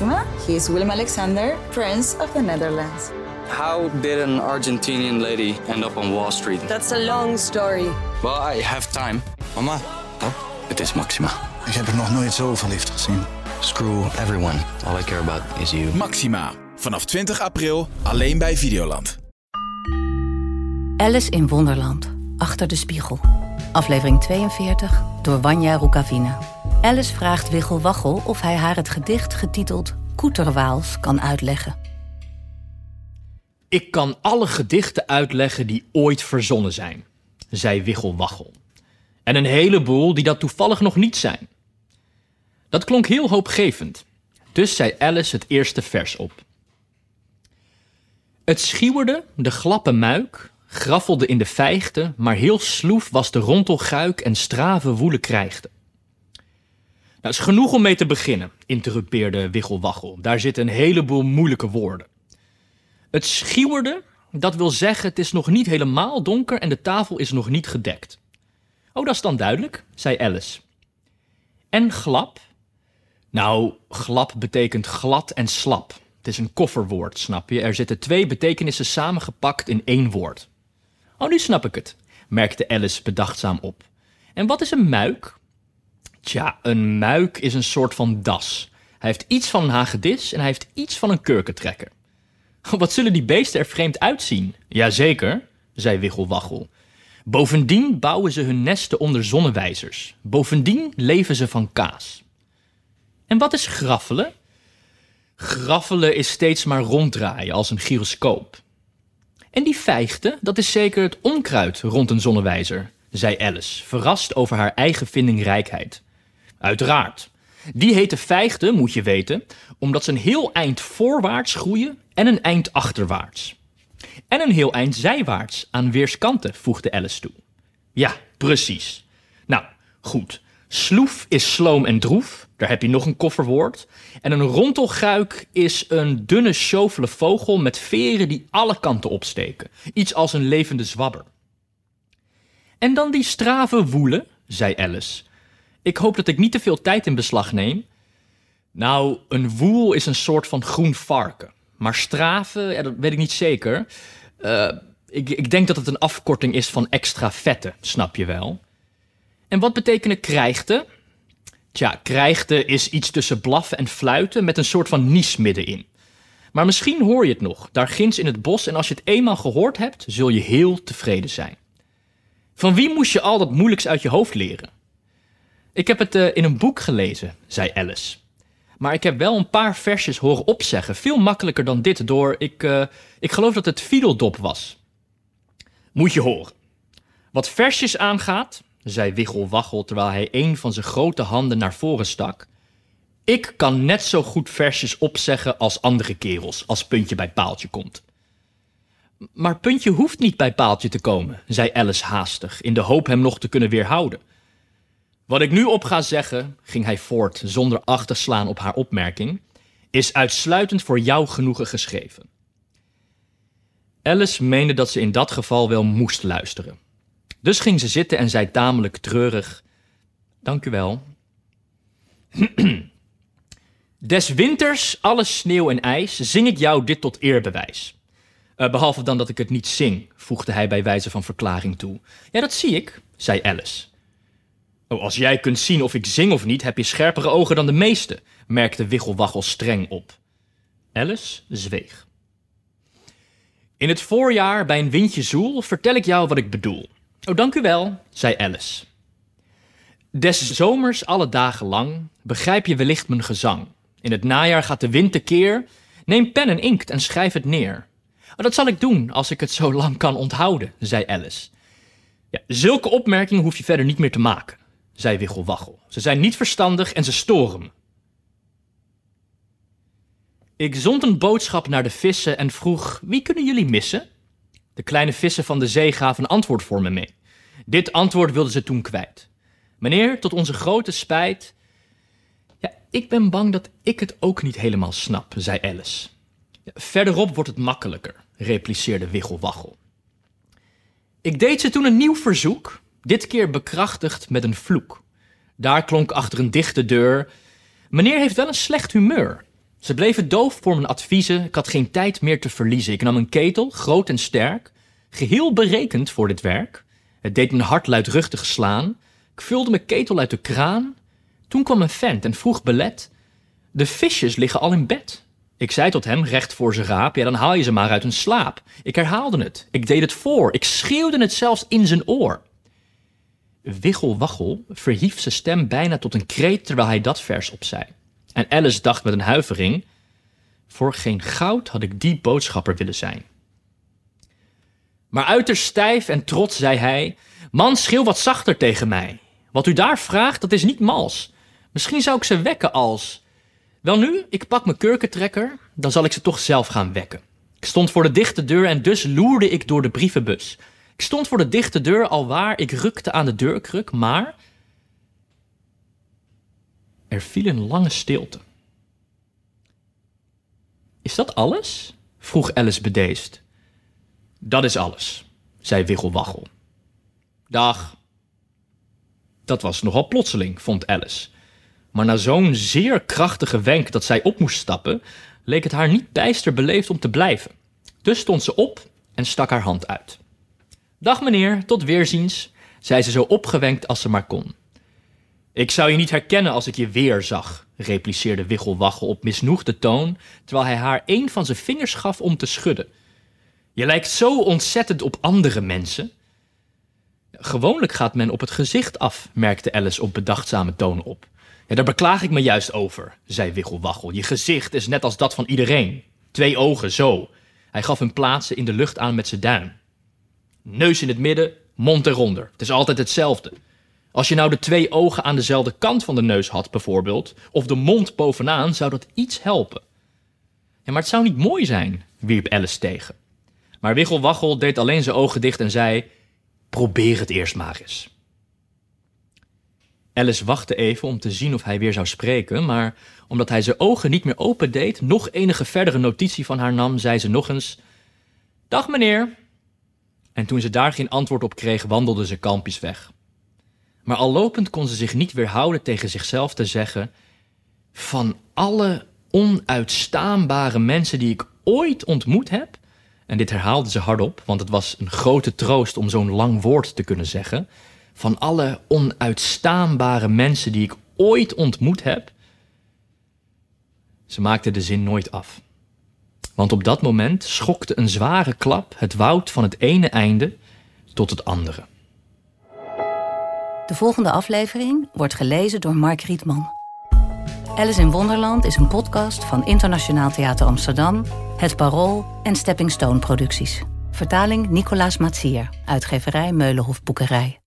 Maxima. He is Willem Alexander, Prince of the Netherlands. How did an Argentinian lady end up on Wall Street? That's a long story. Well, I have time. Mama, Oh, het is Maxima. ik heb er nog nooit zo verliefd gezien. Screw everyone. All I care about is you. Maxima. Vanaf 20 april alleen bij Videoland. Alice in Wonderland. Achter de spiegel. Aflevering 42 door Wanja Rukavina. Alice vraagt Wiggel Waggel of hij haar het gedicht getiteld Koeterwaals kan uitleggen. Ik kan alle gedichten uitleggen die ooit verzonnen zijn, zei Wiggel Waggel. En een heleboel die dat toevallig nog niet zijn. Dat klonk heel hoopgevend, dus zei Alice het eerste vers op. Het schieuwerde, de glappe muik, graffelde in de vijgte, maar heel sloef was de rontelguik en strave woele krijgde. Nou, is genoeg om mee te beginnen, interrupeerde Wiggel Waggel. Daar zitten een heleboel moeilijke woorden. Het schieuwerde, dat wil zeggen het is nog niet helemaal donker en de tafel is nog niet gedekt. Oh, dat is dan duidelijk, zei Alice. En glap? Nou, glap betekent glad en slap. Het is een kofferwoord, snap je? Er zitten twee betekenissen samengepakt in één woord. Oh, nu snap ik het, merkte Alice bedachtzaam op. En wat is een muik? Tja, een muik is een soort van das. Hij heeft iets van een hagedis en hij heeft iets van een kurkentrekker. Wat zullen die beesten er vreemd uitzien? Jazeker, zei Wiggelwaggel. Bovendien bouwen ze hun nesten onder zonnewijzers. Bovendien leven ze van kaas. En wat is graffelen? Graffelen is steeds maar ronddraaien als een gyroscoop. En die vijgte, dat is zeker het onkruid rond een zonnewijzer, zei Alice, verrast over haar eigen vindingrijkheid. Uiteraard. Die hete vijgte, moet je weten, omdat ze een heel eind voorwaarts groeien en een eind achterwaarts. En een heel eind zijwaarts aan weerskanten, voegde Alice toe. Ja, precies. Nou, goed. Sloef is sloom en droef, daar heb je nog een kofferwoord. En een rontelguik is een dunne sjovele vogel met veren die alle kanten opsteken. Iets als een levende zwabber. En dan die strave woelen, zei Alice. Ik hoop dat ik niet te veel tijd in beslag neem. Nou, een woel is een soort van groen varken. Maar strave, ja, dat weet ik niet zeker. Eh, ik, ik denk dat het een afkorting is van extra vette, snap je wel. En wat betekenen krijgte? Tja, krijgte is iets tussen blaffen en fluiten met een soort van nies middenin. Maar misschien hoor je het nog, daar ginds in het bos, en als je het eenmaal gehoord hebt, zul je heel tevreden zijn. Van wie moest je al dat moeilijks uit je hoofd leren? Ik heb het eh, in een boek gelezen, zei Alice. Maar ik heb wel een paar versjes horen opzeggen, veel makkelijker dan dit, door ik, eh, ik geloof dat het Fiedeldop was. Moet je horen. Wat versjes aangaat, zei Wiggel Waggel terwijl hij een van zijn grote handen naar voren stak. Ik kan net zo goed versjes opzeggen als andere kerels, als puntje bij paaltje komt. Maar puntje hoeft niet bij paaltje te komen, zei Alice haastig, in de hoop hem nog te kunnen weerhouden. Wat ik nu op ga zeggen, ging hij voort zonder acht te slaan op haar opmerking, is uitsluitend voor jouw genoegen geschreven. Alice meende dat ze in dat geval wel moest luisteren. Dus ging ze zitten en zei tamelijk treurig: Dank u wel. Des winters, alle sneeuw en ijs, zing ik jou dit tot eerbewijs. Eh, behalve dan dat ik het niet zing, voegde hij bij wijze van verklaring toe. Ja, dat zie ik, zei Alice. Oh, als jij kunt zien of ik zing of niet, heb je scherpere ogen dan de meeste, merkte Wiggelwaggel streng op. Alice zweeg. In het voorjaar, bij een windje zoel, vertel ik jou wat ik bedoel. Oh, dank u wel, zei Alice. Des zomers alle dagen lang begrijp je wellicht mijn gezang. In het najaar gaat de wind tekeer. Neem pen en inkt en schrijf het neer. Oh, dat zal ik doen als ik het zo lang kan onthouden, zei Alice. Ja, zulke opmerkingen hoef je verder niet meer te maken, zei Wiggelwaggel. Ze zijn niet verstandig en ze storen me. Ik zond een boodschap naar de vissen en vroeg: wie kunnen jullie missen? De kleine vissen van de zee gaven een antwoord voor me mee. Dit antwoord wilden ze toen kwijt. Meneer, tot onze grote spijt. Ja, ik ben bang dat ik het ook niet helemaal snap, zei Alice. Verderop wordt het makkelijker, repliceerde Wiggelwaggel. Ik deed ze toen een nieuw verzoek, dit keer bekrachtigd met een vloek. Daar klonk achter een dichte deur: Meneer heeft wel een slecht humeur. Ze bleven doof voor mijn adviezen. Ik had geen tijd meer te verliezen. Ik nam een ketel, groot en sterk, geheel berekend voor dit werk. Het deed mijn hart luidruchtig slaan. Ik vulde mijn ketel uit de kraan. Toen kwam een vent en vroeg belet: De visjes liggen al in bed. Ik zei tot hem, recht voor zijn raap: Ja, dan haal je ze maar uit hun slaap. Ik herhaalde het. Ik deed het voor. Ik schreeuwde het zelfs in zijn oor. Wiggelwaggel verhief zijn stem bijna tot een kreet terwijl hij dat vers opzei. En Alice dacht met een huivering: Voor geen goud had ik die boodschapper willen zijn. Maar uiterst stijf en trots zei hij: Man, schreeuw wat zachter tegen mij. Wat u daar vraagt, dat is niet mals. Misschien zou ik ze wekken als. Welnu, ik pak mijn kurkentrekker, dan zal ik ze toch zelf gaan wekken. Ik stond voor de dichte deur en dus loerde ik door de brievenbus. Ik stond voor de dichte deur al waar, ik rukte aan de deurkruk, maar. Er viel een lange stilte. Is dat alles? vroeg Alice bedeesd. Dat is alles, zei Wiggelwaggel. Dag. Dat was nogal plotseling, vond Alice. Maar na zo'n zeer krachtige wenk dat zij op moest stappen, leek het haar niet bijster beleefd om te blijven. Dus stond ze op en stak haar hand uit. Dag meneer, tot weerziens, zei ze zo opgewenkt als ze maar kon. Ik zou je niet herkennen als ik je weer zag, repliceerde Wiggelwaggel op misnoegde toon, terwijl hij haar een van zijn vingers gaf om te schudden. Je lijkt zo ontzettend op andere mensen. Gewoonlijk gaat men op het gezicht af, merkte Alice op bedachtzame toon op. Ja, daar beklaag ik me juist over, zei Wiggelwaggel. Je gezicht is net als dat van iedereen. Twee ogen, zo. Hij gaf hun plaatsen in de lucht aan met zijn duim. Neus in het midden, mond eronder. Het is altijd hetzelfde. Als je nou de twee ogen aan dezelfde kant van de neus had, bijvoorbeeld, of de mond bovenaan, zou dat iets helpen. Ja, maar het zou niet mooi zijn, wierp Alice tegen. Maar Wiggelwaggel deed alleen zijn ogen dicht en zei: Probeer het eerst maar eens. Alice wachtte even om te zien of hij weer zou spreken, maar omdat hij zijn ogen niet meer open deed, nog enige verdere notitie van haar nam, zei ze nog eens: Dag meneer. En toen ze daar geen antwoord op kreeg, wandelde ze kalmpjes weg. Maar al lopend kon ze zich niet weerhouden tegen zichzelf te zeggen: Van alle onuitstaanbare mensen die ik ooit ontmoet heb, en dit herhaalde ze hardop, want het was een grote troost om zo'n lang woord te kunnen zeggen. Van alle onuitstaanbare mensen die ik ooit ontmoet heb. Ze maakte de zin nooit af. Want op dat moment schokte een zware klap het woud van het ene einde tot het andere. De volgende aflevering wordt gelezen door Mark Rietman. Alice in Wonderland is een podcast van Internationaal Theater Amsterdam, Het Parool en Stepping Stone Producties. Vertaling Nicolaas Matsier, uitgeverij Meulenhof Boekerij.